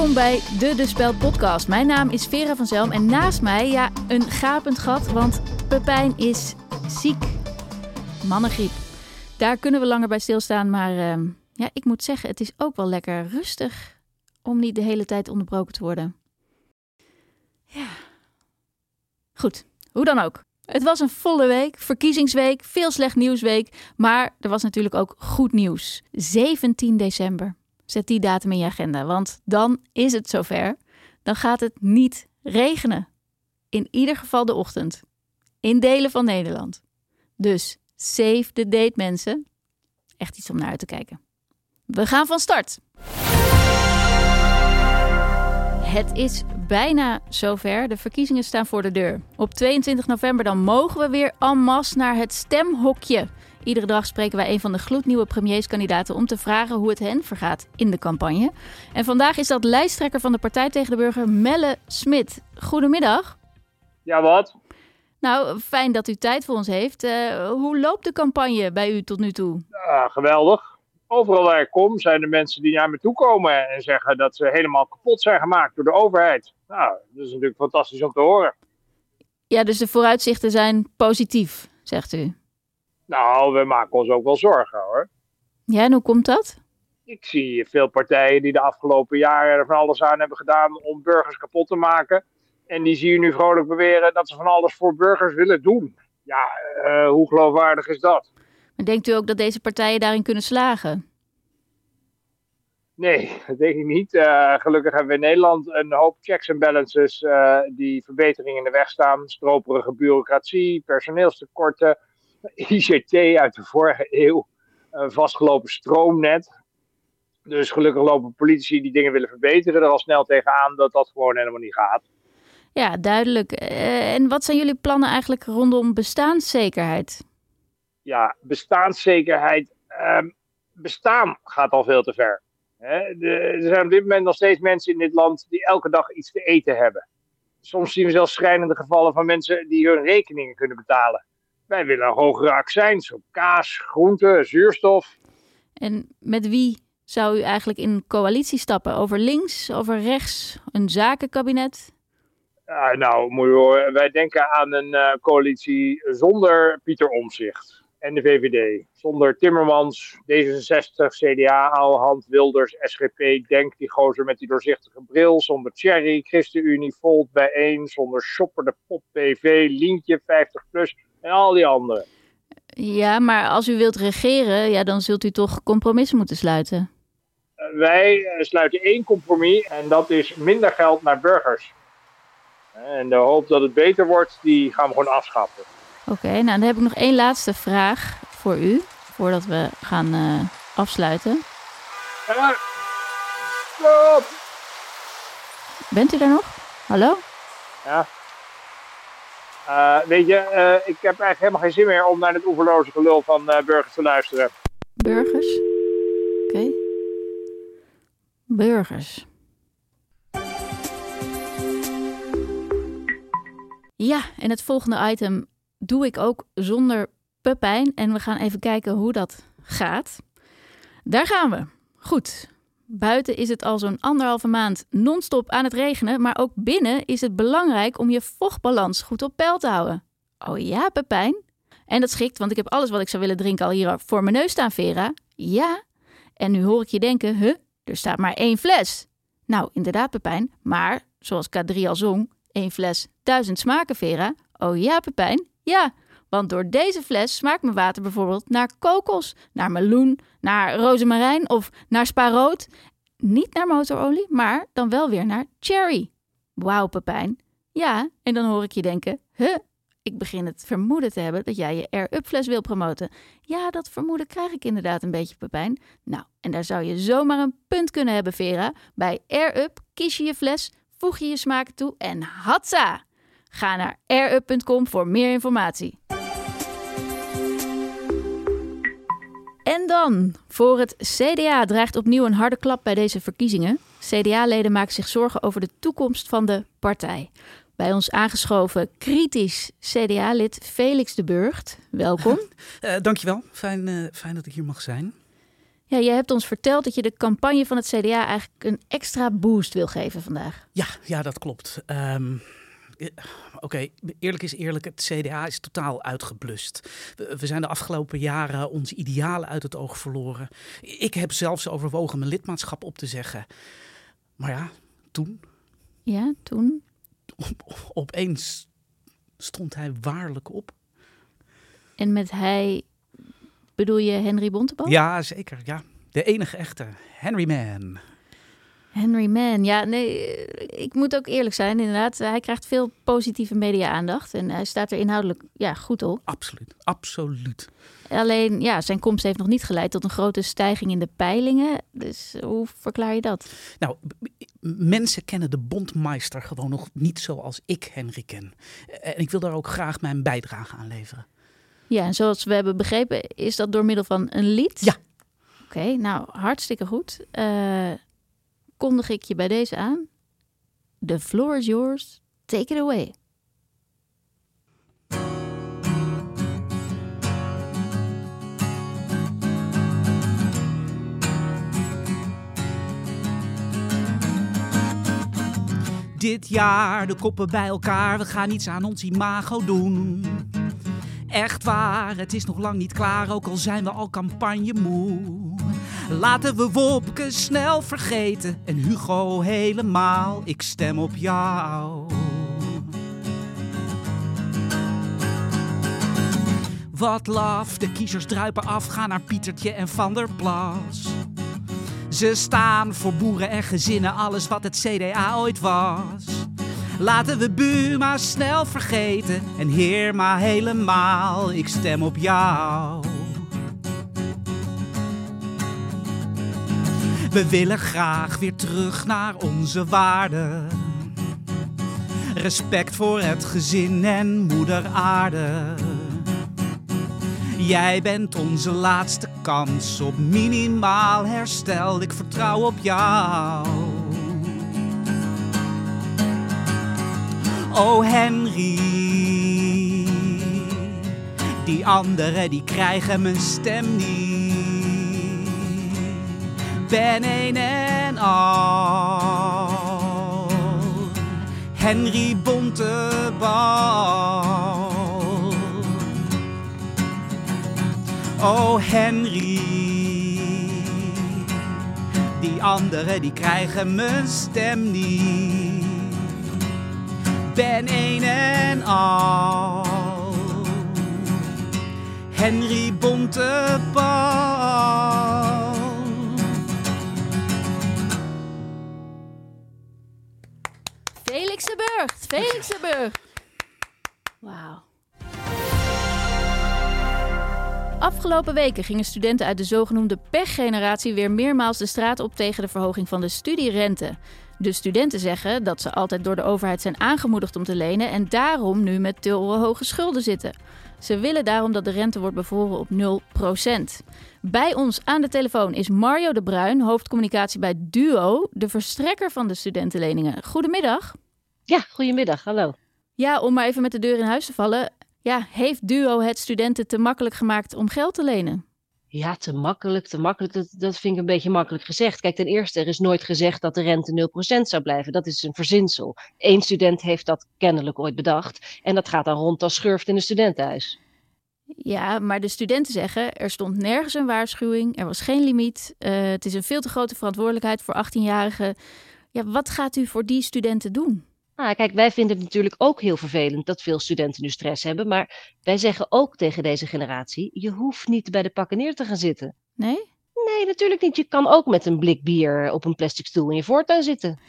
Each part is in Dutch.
Welkom bij de De Speld podcast. Mijn naam is Vera van Zelm en naast mij, ja, een gapend gat, want Pepijn is ziek. Mannengriep. Daar kunnen we langer bij stilstaan, maar uh, ja, ik moet zeggen, het is ook wel lekker rustig om niet de hele tijd onderbroken te worden. Ja. Goed, hoe dan ook. Het was een volle week, verkiezingsweek, veel slecht nieuwsweek, maar er was natuurlijk ook goed nieuws. 17 december. Zet die datum in je agenda, want dan is het zover. Dan gaat het niet regenen. In ieder geval de ochtend. In delen van Nederland. Dus save the date, mensen. Echt iets om naar uit te kijken. We gaan van start. Het is bijna zover. De verkiezingen staan voor de deur. Op 22 november dan mogen we weer en masse naar het stemhokje. Iedere dag spreken wij een van de gloednieuwe premierskandidaten om te vragen hoe het hen vergaat in de campagne. En vandaag is dat lijsttrekker van de Partij tegen de Burger, Melle Smit. Goedemiddag. Ja, wat? Nou, fijn dat u tijd voor ons heeft. Uh, hoe loopt de campagne bij u tot nu toe? Ja, geweldig. Overal waar ik kom zijn er mensen die naar me toe komen en zeggen dat ze helemaal kapot zijn gemaakt door de overheid. Nou, dat is natuurlijk fantastisch om te horen. Ja, dus de vooruitzichten zijn positief, zegt u? Nou, we maken ons ook wel zorgen hoor. Ja, en hoe komt dat? Ik zie veel partijen die de afgelopen jaren er van alles aan hebben gedaan om burgers kapot te maken. En die zie je nu vrolijk beweren dat ze van alles voor burgers willen doen. Ja, uh, hoe geloofwaardig is dat? Maar denkt u ook dat deze partijen daarin kunnen slagen? Nee, dat denk ik niet. Uh, gelukkig hebben we in Nederland een hoop checks en balances uh, die verbeteringen in de weg staan. Stroperige bureaucratie, personeelstekorten, ICT uit de vorige eeuw, een vastgelopen stroomnet. Dus gelukkig lopen politici die dingen willen verbeteren er al snel tegenaan dat dat gewoon helemaal niet gaat. Ja, duidelijk. Uh, en wat zijn jullie plannen eigenlijk rondom bestaanszekerheid? Ja, bestaanszekerheid. Uh, bestaan gaat al veel te ver. Er zijn op dit moment nog steeds mensen in dit land die elke dag iets te eten hebben. Soms zien we zelfs schrijnende gevallen van mensen die hun rekeningen kunnen betalen. Wij willen hogere accijns op kaas, groenten, zuurstof. En met wie zou u eigenlijk in coalitie stappen? Over links, over rechts, een zakenkabinet? Uh, nou, mooi hoor. Wij denken aan een uh, coalitie zonder Pieter Omzicht en de VVD. Zonder Timmermans, D66, CDA, Aalhand, Wilders, SGP, Denk, die gozer met die doorzichtige bril. Zonder Thierry, ChristenUnie, Volt, Bijeen. Zonder Shopper, de Pop, PV, Lientje, 50PLUS en al die anderen. Ja, maar als u wilt regeren, ja, dan zult u toch compromissen moeten sluiten? Uh, wij sluiten één compromis en dat is minder geld naar burgers. En de hoop dat het beter wordt, die gaan we gewoon afschaffen. Oké, okay, nou dan heb ik nog één laatste vraag voor u, voordat we gaan uh, afsluiten. Ja. Stop. Bent u daar nog? Hallo? Ja. Uh, weet je, uh, ik heb eigenlijk helemaal geen zin meer om naar het oeverloze gelul van burgers te luisteren. Burgers? Oké. Okay. Burgers. Ja, en het volgende item doe ik ook zonder Pepijn. En we gaan even kijken hoe dat gaat. Daar gaan we. Goed. Buiten is het al zo'n anderhalve maand non-stop aan het regenen. Maar ook binnen is het belangrijk om je vochtbalans goed op peil te houden. Oh ja, Pepijn? En dat schikt, want ik heb alles wat ik zou willen drinken al hier voor mijn neus staan, Vera. Ja. En nu hoor ik je denken, huh, er staat maar één fles. Nou, inderdaad, Pepijn. Maar, zoals K3 al zong, één fles, duizend smaken, Vera. Oh ja, Pepijn. Ja, want door deze fles smaakt mijn water bijvoorbeeld naar kokos, naar meloen, naar rozemarijn of naar spaarrood. Niet naar motorolie, maar dan wel weer naar cherry. Wauw, Pepijn. Ja, en dan hoor ik je denken, huh, ik begin het vermoeden te hebben dat jij je Air-Up fles wil promoten. Ja, dat vermoeden krijg ik inderdaad een beetje, Pepijn. Nou, en daar zou je zomaar een punt kunnen hebben, Vera. Bij Air-Up kies je je fles, voeg je je smaken toe en hatsa! Ga naar airup.com voor meer informatie. En dan, voor het CDA dreigt opnieuw een harde klap bij deze verkiezingen. CDA-leden maken zich zorgen over de toekomst van de partij. Bij ons aangeschoven kritisch CDA-lid Felix de Burgt. Welkom. uh, dankjewel, fijn, uh, fijn dat ik hier mag zijn. Ja, je hebt ons verteld dat je de campagne van het CDA eigenlijk een extra boost wil geven vandaag. Ja, ja dat klopt. Ehm, oké, eerlijk is eerlijk, het CDA is totaal uitgeblust. We, zijn de afgelopen jaren onze idealen uit het oog verloren. Ik heb zelfs overwogen mijn lidmaatschap op te zeggen. Maar ja, toen. Ja, toen? opeens stond hij waarlijk op. En met hij bedoel je Henry Bontebal? Ja, zeker. Ja. De enige echte Henry Man. Henry Mann, ja, nee, ik moet ook eerlijk zijn, inderdaad. Hij krijgt veel positieve media-aandacht en hij staat er inhoudelijk ja, goed op. Absoluut, absoluut. Alleen, ja, zijn komst heeft nog niet geleid tot een grote stijging in de peilingen. Dus hoe verklaar je dat? Nou, mensen kennen de bondmeister gewoon nog niet zoals ik Henry ken. En ik wil daar ook graag mijn bijdrage aan leveren. Ja, en zoals we hebben begrepen, is dat door middel van een lied? Ja. Oké, nou, hartstikke goed. Uh, kondig ik je bij deze aan. The floor is yours. Take it away. Dit jaar de koppen bij elkaar, we gaan iets aan ons imago doen. Echt waar, het is nog lang niet klaar, ook al zijn we al campagne moe. Laten we Wopke snel vergeten en Hugo helemaal. Ik stem op jou. Wat laf, de kiezers druipen af, gaan naar Pietertje en Van der Plas. Ze staan voor boeren en gezinnen, alles wat het CDA ooit was. Laten we Buma snel vergeten en Heerma helemaal. Ik stem op jou. We willen graag weer terug naar onze waarden. Respect voor het gezin en moeder aarde. Jij bent onze laatste kans op minimaal herstel. Ik vertrouw op jou. Oh Henry, die anderen die krijgen mijn stem niet ben een en al. Henry Bontebal. Oh Henry, die anderen die krijgen mijn stem niet. Ben een en al. Henry Wauw. Afgelopen weken gingen studenten uit de zogenoemde pechgeneratie weer meermaals de straat op tegen de verhoging van de studierente. De studenten zeggen dat ze altijd door de overheid zijn aangemoedigd om te lenen en daarom nu met te hoge schulden zitten. Ze willen daarom dat de rente wordt bevroren op 0%. Bij ons aan de telefoon is Mario de Bruin, hoofdcommunicatie bij Duo, de verstrekker van de studentenleningen. Goedemiddag. Ja, goedemiddag. Hallo. Ja, om maar even met de deur in huis te vallen. Ja, heeft Duo het studenten te makkelijk gemaakt om geld te lenen? Ja, te makkelijk, te makkelijk. Dat, dat vind ik een beetje makkelijk gezegd. Kijk, ten eerste, er is nooit gezegd dat de rente 0% zou blijven. Dat is een verzinsel. Eén student heeft dat kennelijk ooit bedacht. En dat gaat dan rond als schurft in een studentenhuis. Ja, maar de studenten zeggen, er stond nergens een waarschuwing. Er was geen limiet. Uh, het is een veel te grote verantwoordelijkheid voor 18-jarigen. Ja, wat gaat u voor die studenten doen? Nou, kijk, wij vinden het natuurlijk ook heel vervelend dat veel studenten nu stress hebben. Maar wij zeggen ook tegen deze generatie: je hoeft niet bij de pakken neer te gaan zitten. Nee? Nee, natuurlijk niet. Je kan ook met een blik bier op een plastic stoel in je voortuin zitten.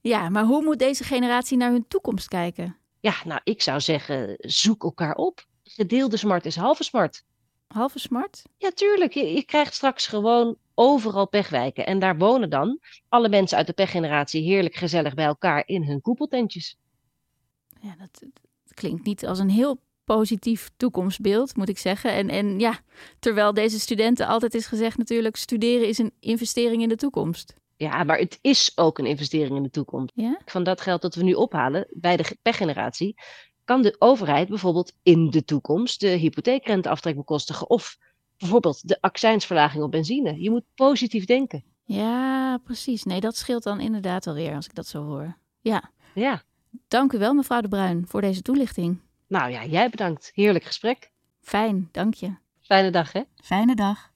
Ja, maar hoe moet deze generatie naar hun toekomst kijken? Ja, nou, ik zou zeggen: zoek elkaar op. Gedeelde smart is halve smart. Halve smart? Ja, tuurlijk. Je, je krijgt straks gewoon overal pechwijken. En daar wonen dan alle mensen uit de pechgeneratie heerlijk gezellig bij elkaar in hun koepeltentjes. Ja, dat, klinkt niet als een heel positief toekomstbeeld, moet ik zeggen. En, en ja, terwijl deze studenten altijd is gezegd natuurlijk, studeren is een investering in de toekomst. Ja, maar het is ook een investering in de toekomst. Ja? Van dat geld dat we nu ophalen bij de pechgeneratie, kan de overheid bijvoorbeeld in de toekomst de hypotheekrenteaftrek bekostigen of bijvoorbeeld de accijnsverlaging op benzine. Je moet positief denken. Ja, precies. Nee, dat scheelt dan inderdaad alweer als ik dat zo hoor. Ja. Ja. Dank u wel, mevrouw De Bruin, voor deze toelichting. Nou ja, jij bedankt. Heerlijk gesprek. Fijn, dank je. Fijne dag, hè? Fijne dag.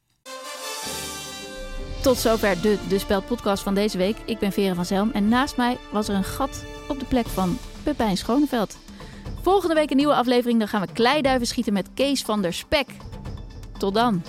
Tot zover de De Speld podcast van deze week. Ik ben Vera van Zelm en naast mij was er een gat op de plek van Pepijn Schoneveld. Volgende week een nieuwe aflevering. Dan gaan we kleiduiven schieten met Kees van der Spek. Tot dan.